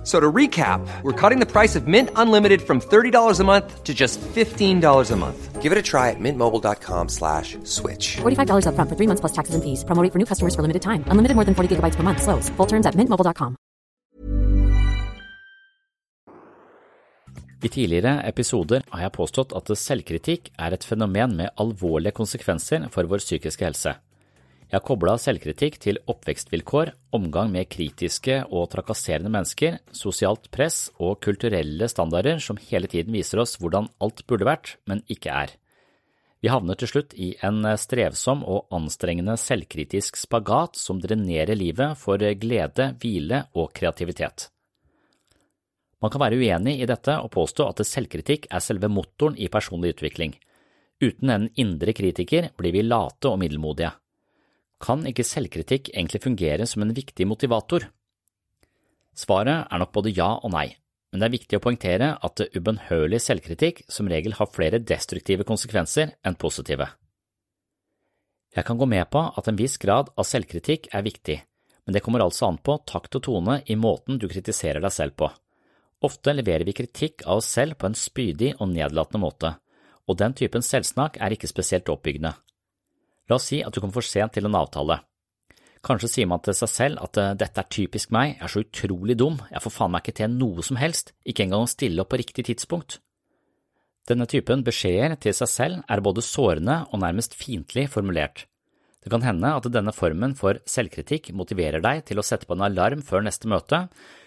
F- So to recap, we're cutting the price of Mint Unlimited from $30 a month to just $15 a month. Give it a try at mintmobile.com slash switch. $45 upfront for three months plus taxes and fees. Promo rate for new customers for limited time. Unlimited more than 40 gigabytes per month. Slows. Full terms at mintmobile.com. I tidligere episoder har jeg påstått at selvkritikk er et fenomen med alvorlige konsekvenser for vår psykiske helse. Jeg har kobla selvkritikk til oppvekstvilkår, omgang med kritiske og trakasserende mennesker, sosialt press og kulturelle standarder som hele tiden viser oss hvordan alt burde vært, men ikke er. Vi havner til slutt i en strevsom og anstrengende selvkritisk spagat som drenerer livet for glede, hvile og kreativitet. Man kan være uenig i dette og påstå at selvkritikk er selve motoren i personlig utvikling. Uten en indre kritiker blir vi late og middelmodige. Kan ikke selvkritikk egentlig fungere som en viktig motivator? Svaret er nok både ja og nei, men det er viktig å poengtere at ubønnhørlig selvkritikk som regel har flere destruktive konsekvenser enn positive. Jeg kan gå med på at en viss grad av selvkritikk er viktig, men det kommer altså an på takt og tone i måten du kritiserer deg selv på. Ofte leverer vi kritikk av oss selv på en spydig og nedlatende måte, og den typen selvsnakk er ikke spesielt oppbyggende. La oss si at du kommer for sent til en avtale. Kanskje sier man til seg selv at eh, dette er typisk meg, jeg er så utrolig dum, jeg får faen meg ikke til noe som helst, ikke engang å stille opp på riktig tidspunkt. Denne typen beskjeder til seg selv er både sårende og nærmest fiendtlig formulert. Det kan hende at denne formen for selvkritikk motiverer deg til å sette på en alarm før neste møte,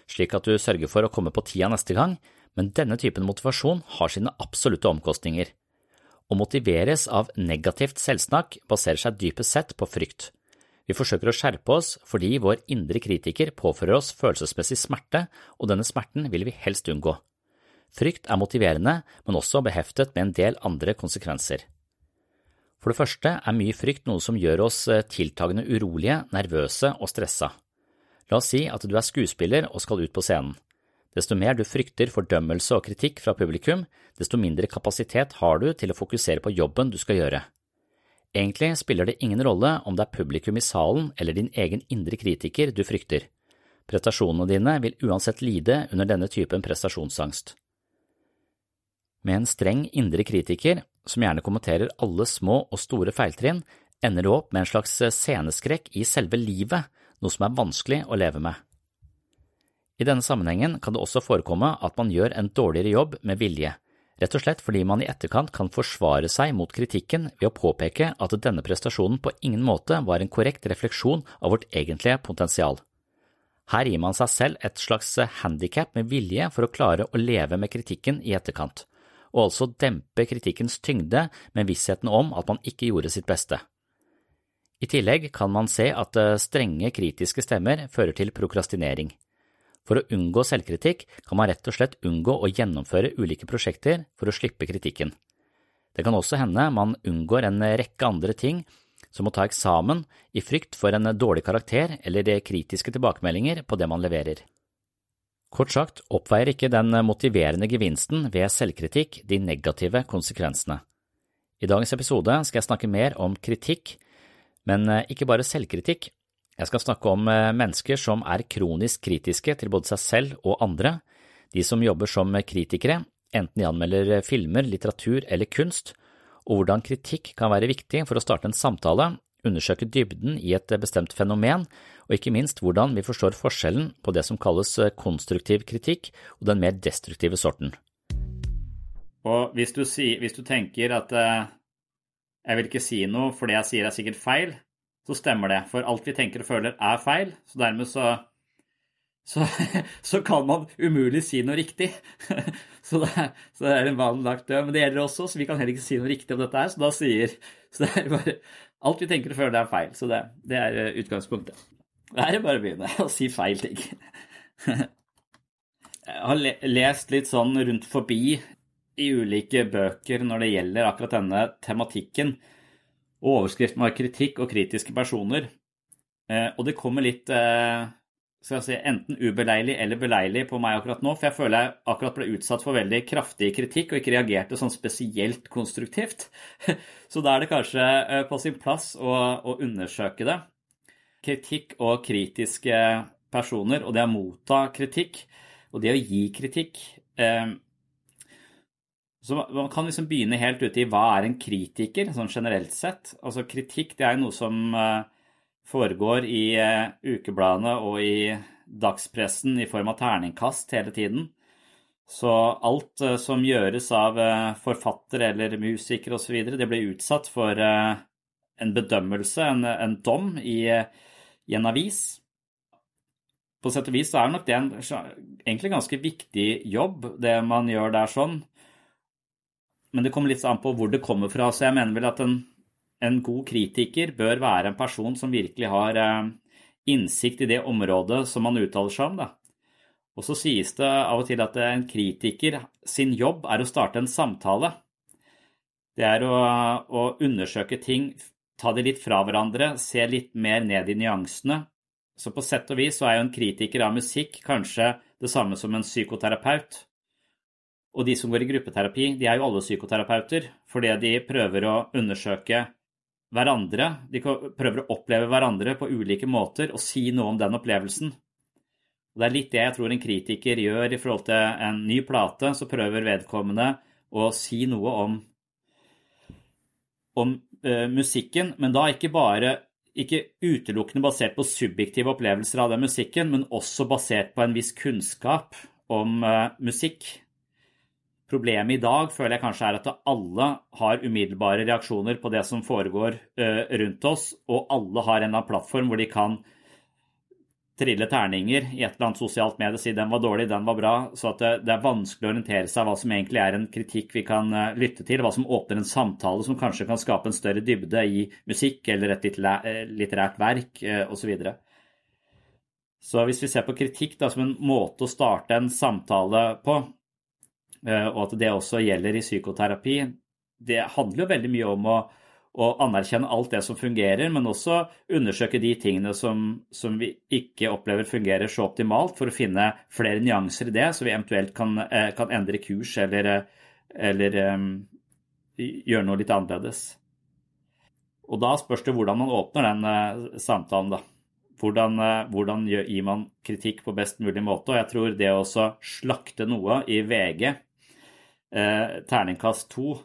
slik at du sørger for å komme på tida neste gang, men denne typen motivasjon har sine absolutte omkostninger. Å motiveres av negativt selvsnakk baserer seg dypest sett på frykt. Vi forsøker å skjerpe oss fordi vår indre kritiker påfører oss følelsesmessig smerte, og denne smerten vil vi helst unngå. Frykt er motiverende, men også beheftet med en del andre konsekvenser. For det første er mye frykt noe som gjør oss eh, tiltagende urolige, nervøse og stressa. La oss si at du er skuespiller og skal ut på scenen. Desto mer du frykter fordømmelse og kritikk fra publikum, desto mindre kapasitet har du til å fokusere på jobben du skal gjøre. Egentlig spiller det ingen rolle om det er publikum i salen eller din egen indre kritiker du frykter. Prestasjonene dine vil uansett lide under denne typen prestasjonsangst. Med en streng indre kritiker, som gjerne kommenterer alle små og store feiltrinn, ender du opp med en slags sceneskrekk i selve livet, noe som er vanskelig å leve med. I denne sammenhengen kan det også forekomme at man gjør en dårligere jobb med vilje, rett og slett fordi man i etterkant kan forsvare seg mot kritikken ved å påpeke at denne prestasjonen på ingen måte var en korrekt refleksjon av vårt egentlige potensial. Her gir man seg selv et slags handikap med vilje for å klare å leve med kritikken i etterkant, og altså dempe kritikkens tyngde med vissheten om at man ikke gjorde sitt beste. I tillegg kan man se at eh, strenge kritiske stemmer fører til prokrastinering. For å unngå selvkritikk kan man rett og slett unngå å gjennomføre ulike prosjekter for å slippe kritikken. Det kan også hende man unngår en rekke andre ting, som å ta eksamen i frykt for en dårlig karakter eller kritiske tilbakemeldinger på det man leverer. Kort sagt oppveier ikke den motiverende gevinsten ved selvkritikk de negative konsekvensene. I dagens episode skal jeg snakke mer om kritikk, men ikke bare selvkritikk. Jeg skal snakke om mennesker som er kronisk kritiske til både seg selv og andre, de som jobber som kritikere, enten de anmelder filmer, litteratur eller kunst, og hvordan kritikk kan være viktig for å starte en samtale, undersøke dybden i et bestemt fenomen, og ikke minst hvordan vi forstår forskjellen på det som kalles konstruktiv kritikk og den mer destruktive sorten. Og hvis du, hvis du tenker at eh, jeg vil ikke si noe, for det jeg sier er sikkert feil, så stemmer det. For alt vi tenker og føler er feil, så dermed så, så, så kan man umulig si noe riktig. Så det, er, så det er en vanlig lagt død. Men det gjelder også, så vi kan heller ikke si noe riktig om dette her. Så da sier så det er bare, Alt vi tenker og føler er feil. Så det, det er eh, utgangspunktet. Det er bare å begynne å si feil ting. Jeg har lest litt sånn rundt forbi i ulike bøker når det gjelder akkurat denne tematikken. Og overskriften var 'Kritikk og kritiske personer'. Og det kommer litt skal jeg si, enten ubeleilig eller beleilig på meg akkurat nå, for jeg føler jeg akkurat ble utsatt for veldig kraftig kritikk og ikke reagerte sånn spesielt konstruktivt. Så da er det kanskje eh, på sin plass å, å undersøke det. Kritikk og kritiske personer, og det å motta kritikk og det å gi kritikk eh, så Man kan liksom begynne helt ute i hva er en kritiker, sånn generelt sett. Altså Kritikk det er noe som eh, foregår i uh, ukebladene og i dagspressen i form av terningkast hele tiden. Så alt uh, som gjøres av forfatter eller musikere osv., det blir utsatt for en bedømmelse, en, en dom, i, i, en avis. På sett og vis så er nok det en egentlig ganske viktig jobb, det man gjør der sånn. Men det kommer litt an på hvor det kommer fra. Så jeg mener vel at en en god kritiker bør være en person som virkelig har eh, innsikt i det området som man uttaler seg om. Da. Og så sies det av og til at en kritiker sin jobb er å starte en samtale. Det er å, å undersøke ting, ta det litt fra hverandre, se litt mer ned i nyansene. Så på sett og vis så er jo en kritiker av musikk kanskje det samme som en psykoterapeut. Og de som går i gruppeterapi, de er jo alle psykoterapeuter, fordi de prøver å undersøke hverandre. De prøver å oppleve hverandre på ulike måter og si noe om den opplevelsen. Og Det er litt det jeg tror en kritiker gjør i forhold til en ny plate. Så prøver vedkommende å si noe om, om uh, musikken, men da ikke bare ikke utelukkende basert på subjektive opplevelser av den musikken, men også basert på en viss kunnskap om uh, musikk. Problemet i dag føler jeg kanskje er at alle har umiddelbare reaksjoner på det som foregår eh, rundt oss, og alle har en eller annen plattform hvor de kan trille terninger i et eller annet sosialt medie, si den var dårlig, den var bra. Så at det, er vanskelig å orientere seg hva som egentlig er en kritikk vi kan eh, lytte til, hva som åpner en samtale som kanskje kan skape en større dybde i musikk eller et eh, litterært verk osv. Så, hvis vi ser på kritikk da, som en måte å starte en samtale på, Eh, og at det også gjelder i psykoterapi. Det handler jo veldig mye om å, å anerkjenne alt det som fungerer, men også undersøke de tingene som, som, vi ikke opplever fungerer så optimalt, for å finne flere nyanser i det, så vi eventuelt kan, eh, kan endre kurs eller, eller um, gjøre noe litt annerledes. Og da spørs det hvordan man åpner den samtalen, da. Hvordan, hvordan gir man kritikk på best mulig måte? Og jeg tror det å slakte noe i VG eh, terningkast to,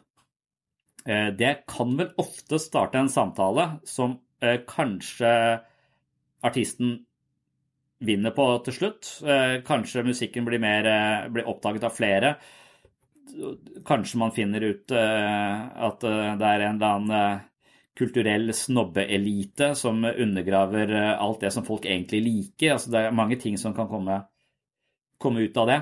eh, det kan vel ofte starte en samtale som eh, kanskje artisten vinner på til slutt. Eh, kanskje musikken blir, mer, eh, blir, oppdaget av flere. Kanskje man finner ut eh, at det er en eller annen kulturell snobbeelite som undergraver alt det som folk egentlig liker. Altså, det er mange ting som kan komme, komme ut av det.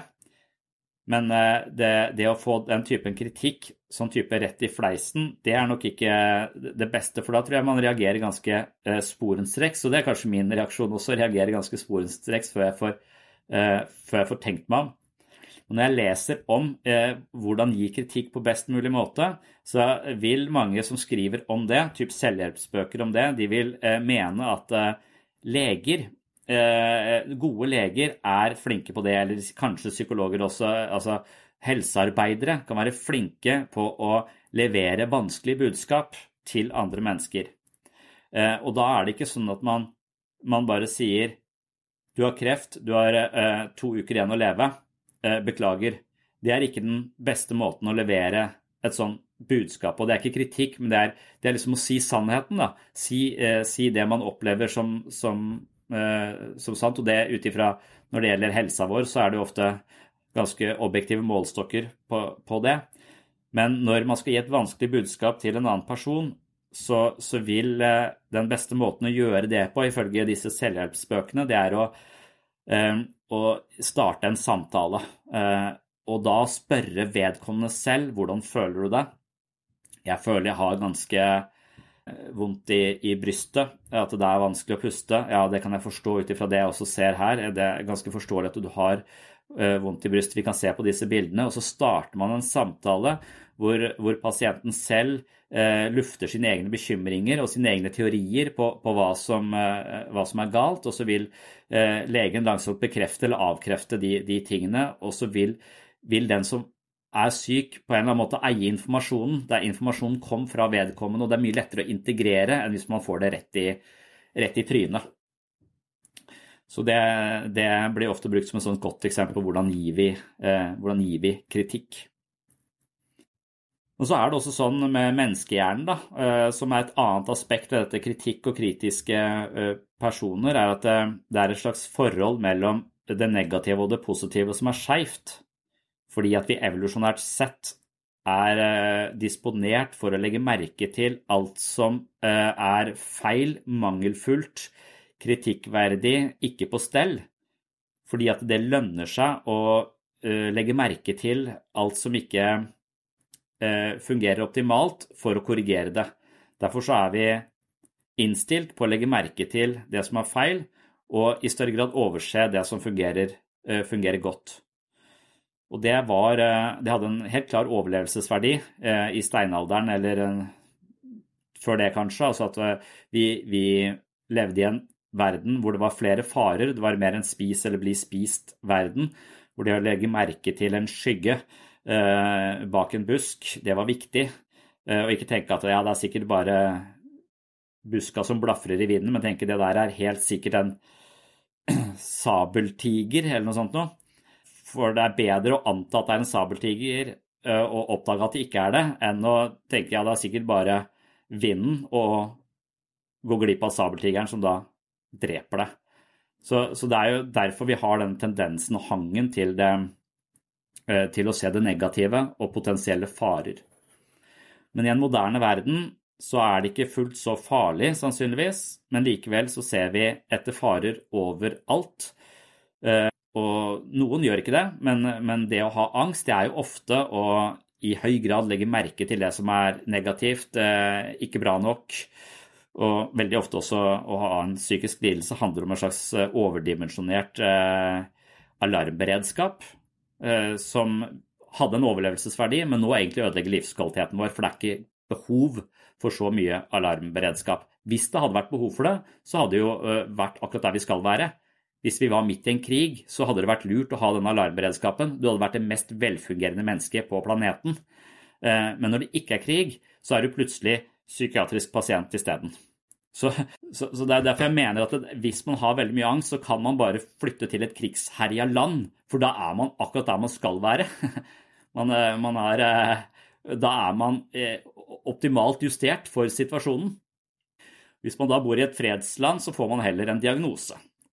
Men eh, det, det, å få den typen kritikk, sånn type rett i fleisen, det er nok ikke det beste. For da tror jeg man reagerer ganske eh, sporenstreks. Og det er kanskje min reaksjon også, å reagere ganske sporenstreks før, jeg får, eh, før jeg får tenkt meg om. Og når jeg leser om eh, hvordan gi kritikk på best mulig måte, så vil mange som skriver om det, typ selvhjelpsbøker om det, de vil eh, mene at eh, leger gode leger er flinke på det, eller kanskje psykologer også. altså Helsearbeidere kan være flinke på å levere vanskelige budskap til andre mennesker. Eh, og da er det ikke sånn at man, man bare sier du har kreft, du har eh, to uker igjen å leve, beklager. Det er ikke den beste måten å levere et sånn budskap på. Det er ikke kritikk, men det er, det er liksom å si sannheten. da. Si, si det man opplever som, som Eh, som sant. Og det ut ifra når det gjelder helsa vår, så er det jo ofte ganske objektive målstokker på, på, det. Men når man skal gi et vanskelig budskap til en annen person, så, så, vil eh, den beste måten å gjøre det på, ifølge disse selvhjelpsbøkene, det er å, eh, å starte en samtale. Eh, og da spørre vedkommende selv hvordan føler du deg. Jeg føler jeg har ganske vondt i, i, brystet, at det er vanskelig å puste. Ja, det kan jeg forstå ut ifra det jeg også ser her. Det er ganske forståelig at du har uh, vondt i brystet. Vi kan se på disse bildene. Og så starter man en samtale hvor, hvor pasienten selv uh, lufter sine egne bekymringer og sine egne teorier på, på hva, som, uh, hva, som, er galt. Og så vil legen langsomt bekrefte eller avkrefte de, de tingene. Og så vil, vil den som er syk, på en eller annen måte eie informasjonen. Der informasjonen kom fra vedkommende, og det er mye lettere å integrere enn hvis man får det rett i, rett i trynet. Så det, det, blir ofte brukt som et sånt godt eksempel på hvordan gir vi, eh, hvordan gir vi kritikk. Og så er det også sånn med menneskehjernen, da, eh, som er et annet aspekt ved dette kritikk og kritiske eh, personer, er at det, eh, det er et slags forhold mellom det negative og det positive som er skeivt. Fordi at vi evolusjonært sett er eh, disponert for å legge merke til alt som eh, er feil, mangelfullt, kritikkverdig, ikke på stell. Fordi at det lønner seg å eh, legge merke til alt som ikke fungerer optimalt, for å korrigere det. Derfor så er vi innstilt på å legge merke til det som er feil, og i større grad overse det som fungerer, fungerer godt. Og det, var, eh, det hadde en helt klar overlevelsesverdi eh, i steinalderen, eller før det kanskje. Altså at eh, vi, vi, levde i en verden hvor det var flere farer. Det var mer en spis eller bli spist-verden. Hvor det å legge merke til en skygge eh, bak en busk, det var viktig. Eh, og ikke tenke at ja, det er sikkert bare buska som blafrer i vinden, men tenke det der er helt sikkert en sabeltiger eller noe sånt noe. For det er bedre å anta at det er en sabeltiger og oppdage at det ikke er det, enn å tenke ja, det er sikkert bare vinden og gå glipp av sabeltigeren som da dreper deg. Så, så, det er jo derfor vi har den tendensen og hangen til, det, til å se det negative og potensielle farer. Men i en moderne verden så er det ikke fullt så farlig, sannsynligvis, men likevel så ser vi etter farer overalt. Og noen gjør ikke det, men, men, det å ha angst, det er jo ofte å i høy grad legge merke til det som er negativt, eh, ikke bra nok. Og veldig ofte også å ha en psykisk lidelse handler om en slags eh, overdimensjonert eh, alarmberedskap som hadde en overlevelsesverdi, men nå egentlig ødelegger livskvaliteten vår, for det er ikke behov for så mye alarmberedskap. Hvis det hadde vært behov for det, så hadde det jo vært akkurat der vi skal være. Hvis vi var midt i en krig, så hadde det vært lurt å ha den alarmberedskapen. Du hadde vært det mest velfungerende mennesket på planeten. Eh, men når det ikke er krig, så er du plutselig psykiatrisk pasient isteden. Så, så, så, det er derfor jeg mener at hvis man har veldig mye angst, så kan man bare flytte til et krigsherja land. For da er man akkurat der man skal være. Man, eh, man er, eh, da er man optimalt justert for situasjonen. Hvis man da bor i et fredsland, så får man heller en diagnose.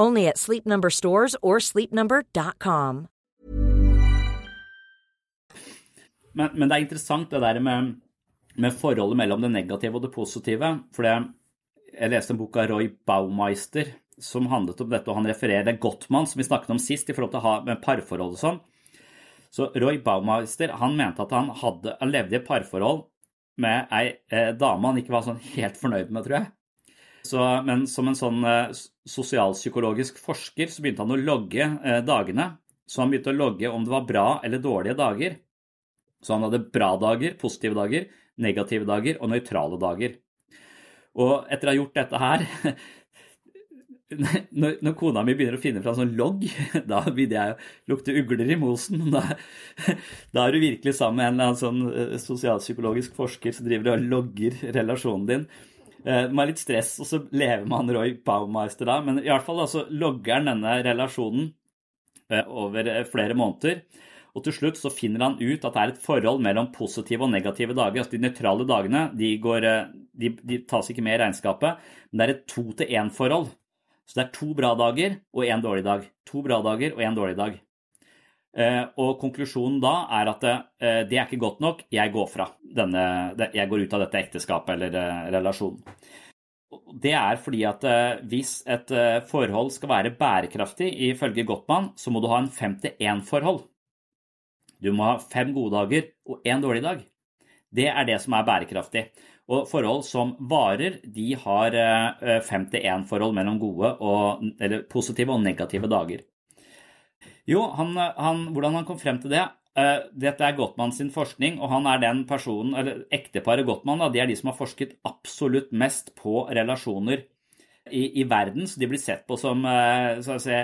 Only at Sleep Number stores or sleepnumber.com. Men, men, det er interessant det der med, med, forholdet mellom det negative og det positive. For jeg leste en bok av Roy Baumeister som handlet om dette, og han refererer Gottmann, som vi snakket om sist, i forhold til å ha med parforhold og sånn. Så Roy Baumeister han mente at han, hadde, han levde i et parforhold med ei eh, dame han ikke var sånn helt fornøyd med, tror jeg. Så, men som en sånn eh, sosialpsykologisk forsker så begynte han å logge eh, dagene. Så han begynte å logge om det var bra eller dårlige dager. Så han hadde bra dager, positive dager, negative dager og nøytrale dager. Og etter å ha gjort dette her når, når, kona mi begynner å finne fram sånn logg, da begynner jeg å lukte ugler i mosen. Da, da, er du virkelig sammen med en eller annen sånn eh, sosialpsykologisk forsker som driver og logger relasjonen din. Eh, er litt stress, og så lever man Roy Baumeister da. Men i hvert fall altså, logger han denne relasjonen eh, over flere måneder. Og til slutt så finner han ut at det er et forhold mellom positive og negative dager. altså De nøytrale dagene de, går, de, de tas ikke med i regnskapet, men det er et to-til-én-forhold. Så det er to bra dager og én dårlig dag. To bra dager og én dårlig dag. Eh, og konklusjonen da er at eh, det er ikke godt nok, jeg går fra denne Jeg går ut av dette ekteskapet eller eh, relasjonen. Det er fordi at hvis et forhold skal være bærekraftig ifølge Gottmann, så må du ha en fem-til-én-forhold. Du må ha fem gode dager og én dårlig dag. Det er det som er bærekraftig. Og forhold som varer, de har eh, fem-til-én-forhold mellom gode og, positive og negative dager. Jo, han, han, hvordan han kom frem til det uh, Dette er Gottmann sin forskning, og han er den personen, eller ekteparet Gottmann, da, de er de som har forsket absolutt mest på relasjoner i, i verden. Så de blir sett på som uh, så å si,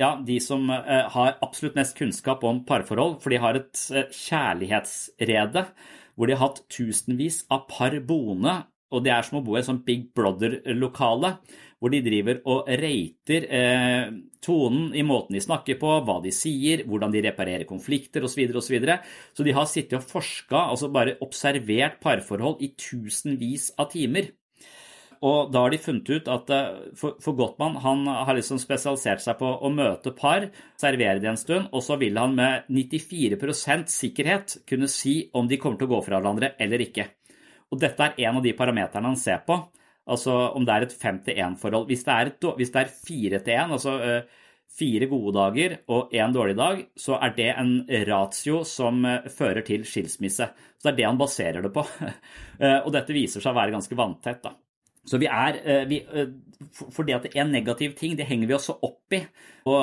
ja, de som har absolutt mest kunnskap om parforhold, for de har et kjærlighetsrede hvor de har hatt tusenvis av par boende. Og det er som å bo i et sånt Big Brother-lokale, hvor de driver og rater eh, tonen i måten de snakker på, hva de sier, hvordan de reparerer konflikter osv. Så, så, videre. så de har sittet og forska, altså bare observert parforhold i tusenvis av timer. Og da har de funnet ut at eh, for, for Gottmann han har liksom spesialisert seg på å møte par, servere det en stund, og så vil han med 94% sikkerhet kunne si om de kommer til å gå fra hverandre eller ikke. Og dette er en av de parameterne han ser på. Altså om det er et fem-til-én-forhold. Hvis, hvis, det er fire til én, altså uh, fire gode dager og én dårlig dag, så er det en ratio som uh, fører til skilsmisse. Så det er det han baserer det på. uh, og dette viser seg å være ganske vanntett. da. Så vi er eh, vi, eh, For det at det er en negativ ting, det henger vi også opp i. Og,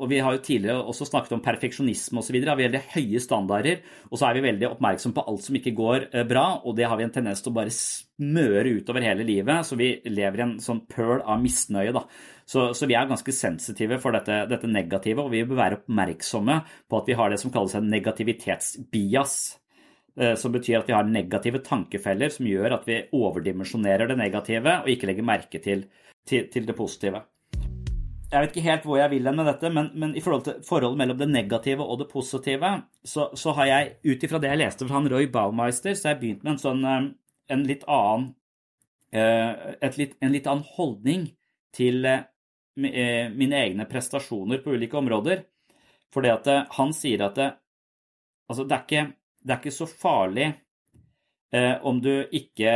og vi har jo tidligere også snakket om perfeksjonisme osv. Vi har veldig høye standarder, og så er vi veldig oppmerksom på alt som ikke går eh, bra, og det har vi en tendens til å bare smøre utover hele livet, så vi lever i en sånn pøl av misnøye. da. Så, så, vi er ganske sensitive for dette, dette negative, og vi bør være oppmerksomme på at vi har det som kalles en negativitetsbias. Eh, som betyr at vi har negative tankefeller som gjør at vi overdimensjonerer det negative og ikke legger merke til, til, til det positive. Jeg vet ikke helt hvor jeg vil hen med dette, men, men, i forhold til forholdet mellom det negative og det positive, så, så har jeg ut ifra det jeg leste fra han Roy Baumeister, så har jeg begynt med en sånn eh, en litt annen eh, litt, en litt annen holdning til mine egne prestasjoner på ulike områder. Fordi at han sier at det, altså det er ikke det er ikke så farlig eh, om du ikke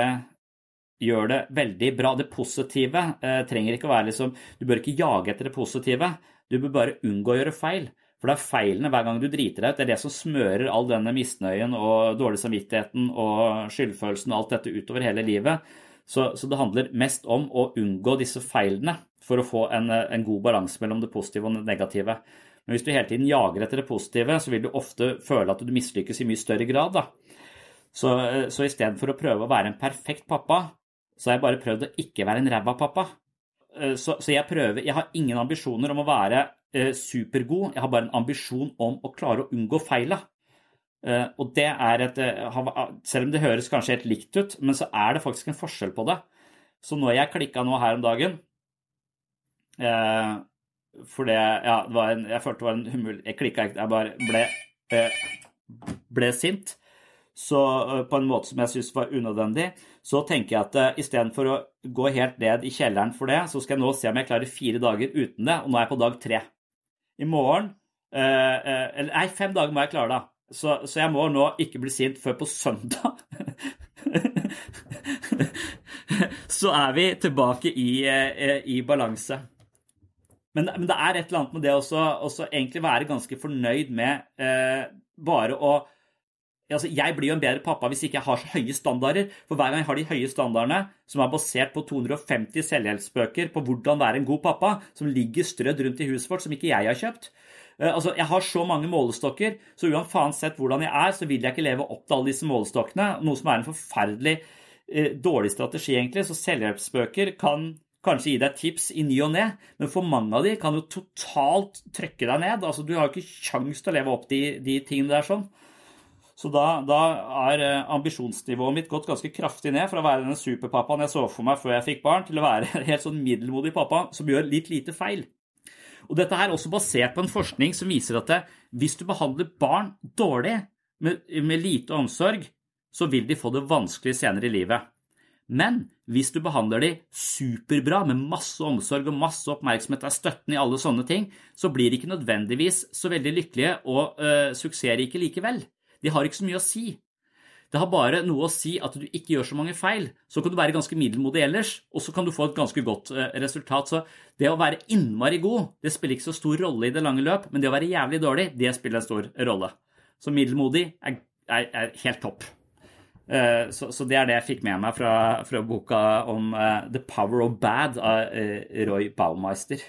gjør det veldig bra. Det positive eh, trenger ikke å være liksom Du bør ikke jage etter det positive. Du bør bare unngå å gjøre feil. For det er feilene hver gang du driter deg ut. Det er det som smører all denne misnøyen og dårlig samvittigheten og skyldfølelsen og alt dette utover hele livet. Så, så, det handler mest om å unngå disse feilene for å få en, en god balanse mellom det positive og det negative. Men hvis du hele tiden jager etter det positive, så vil du ofte føle at du mislykkes i mye større grad. Da. Så, eh, så istedenfor å prøve å være en perfekt pappa, så har jeg bare prøvd å ikke være en ræva pappa. Eh, så, så, jeg prøver Jeg har ingen ambisjoner om å være eh, supergod, jeg har bare en ambisjon om å klare å unngå feila. Eh, og det er et eh, Selv om det høres kanskje helt likt ut, men så er det faktisk en forskjell på det. Så når jeg klikka nå her om dagen eh, for det, ja, det var en, jeg følte det var en humul... Jeg klikka ikke, jeg bare ble, eh, ble sint. Så eh, på en måte som jeg syns var unødvendig. Så tenker jeg at uh, istedenfor å gå helt ned i kjelleren for det, så skal jeg nå se om jeg klarer fire dager uten det, og nå er jeg på dag tre. I morgen Eller nei, fem dager må jeg klare, da. Så, så jeg må nå ikke bli sint før på søndag. så er vi tilbake i, i balanse. Men, men, det er et eller annet med det å egentlig være ganske fornøyd med eh, bare å altså Jeg blir jo en bedre pappa hvis ikke jeg har så høye standarder. For hver gang jeg har de høye standardene, som er basert på 250 selvhjelpsbøker på hvordan være en god pappa, som ligger strødd rundt i huset vårt, som ikke jeg har kjøpt eh, Altså, Jeg har så mange målestokker, så uansett hvordan jeg er, så vil jeg ikke leve opp til alle disse målestokkene. Noe som er en forferdelig eh, dårlig strategi, egentlig. Så selvhjelpsbøker kan kanskje gi deg tips i ny og ne, men for mange av de kan jo totalt trykke deg ned. Altså, du har jo ikke kjangs til å leve opp de, de tingene der sånn. Så da, da, er eh, ambisjonsnivået mitt gått ganske kraftig ned fra å være den superpappaen jeg så for meg før jeg fikk barn, til å være en helt sånn middelmodig pappa som gjør litt lite feil. Og Dette er også basert på en forskning som viser at det, hvis du behandler barn dårlig, med, med lite omsorg, så vil de få det vanskelig senere i livet. Men hvis du behandler de superbra med masse omsorg og masse oppmerksomhet, er støtten i alle sånne ting, så blir de ikke nødvendigvis så veldig lykkelige og øh, suksessrike likevel. De har ikke så mye å si. Det har bare noe å si at du ikke gjør så mange feil. Så kan du være ganske middelmodig ellers, og så kan du få et ganske godt eh, resultat. Så det å være innmari god, det spiller ikke så stor rolle i det lange løp, men det å være jævlig dårlig, det spiller en stor rolle. Så middelmodig er, er, er helt topp. Eh, så, så, det er det jeg fikk med meg fra, fra boka om uh, The Power of Bad av uh, Roy Baumeister.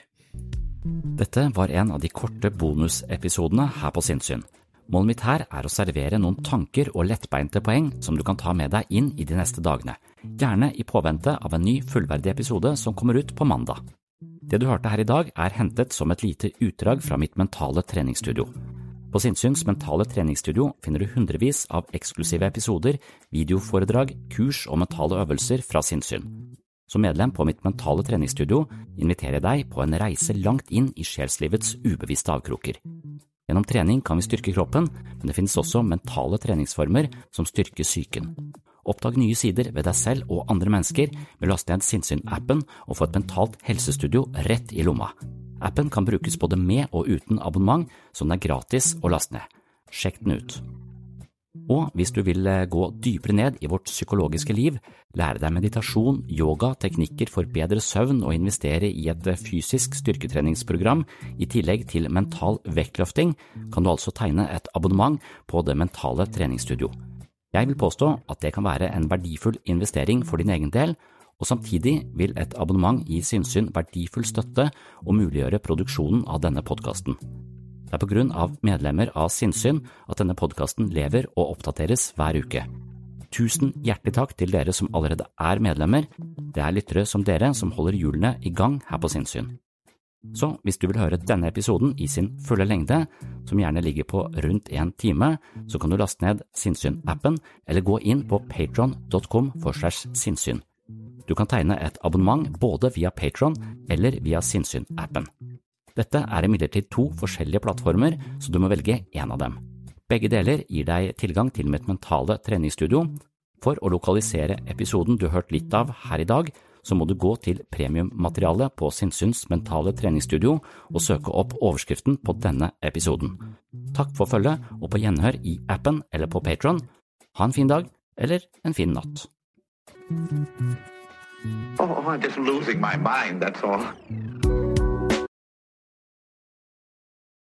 Dette var en av de korte bonusepisodene her på Sinnsyn. Målet mitt her er å servere noen tanker og lettbeinte poeng som du kan ta med deg inn i de neste dagene, gjerne i påvente av en ny fullverdig episode som kommer ut på mandag. Det du hørte her i dag er hentet som et lite utdrag fra mitt mentale treningsstudio. På Sinnsyns mentale treningsstudio finner du hundrevis av eksklusive episoder, videoforedrag, kurs og mentale øvelser fra sinnssyn. Som medlem på mitt mentale treningsstudio inviterer jeg deg på en reise langt inn i sjelslivets ubevisste avkroker. Gjennom trening kan vi styrke kroppen, men det finnes også mentale treningsformer som styrker psyken. Oppdag nye sider ved deg selv og andre mennesker med å laste ned Sinnsyn-appen og få et mentalt helsestudio rett i lomma. Appen kan brukes både med og uten abonnement, så den er gratis å laste ned. Sjekk den ut. Og hvis du vil eh, gå dypere ned i vårt psykologiske liv, lære deg meditasjon, yoga, teknikker for bedre søvn og investere i et eh, fysisk styrketreningsprogram i tillegg til mental vektløfting, kan du altså tegne et abonnement på Det mentale treningsstudio. Jeg vil påstå at det kan være en verdifull investering for din egen del, og samtidig vil et abonnement gi Sinnsyn verdifull støtte og muliggjøre produksjonen av denne podkasten. Det er på grunn av medlemmer av Sinnsyn at denne podkasten lever og oppdateres hver uke. Tusen hjertelig takk til dere som allerede er medlemmer. Det er lyttere som dere som holder hjulene i gang her på Sinnsyn. Så hvis du vil høre denne episoden i sin fulle lengde, som gjerne ligger på rundt en time, så kan du laste ned Sinnsyn-appen eller gå inn på patron.com for segs sinnssyn. Du kan tegne et abonnement både via Patron eller via Sinnsyn-appen. Dette er imidlertid to forskjellige plattformer, så du må velge én av dem. Begge deler gir deg tilgang til mitt mentale treningsstudio. For å lokalisere episoden du har hørt litt av her i dag, så må du gå til premiummaterialet på Sinnsyns mentale treningsstudio og søke opp overskriften på denne episoden. Takk for følget, og på gjenhør i appen eller på Patron. Ha en fin dag, eller en fin natt. Oh, oh, I'm just losing my mind, that's all.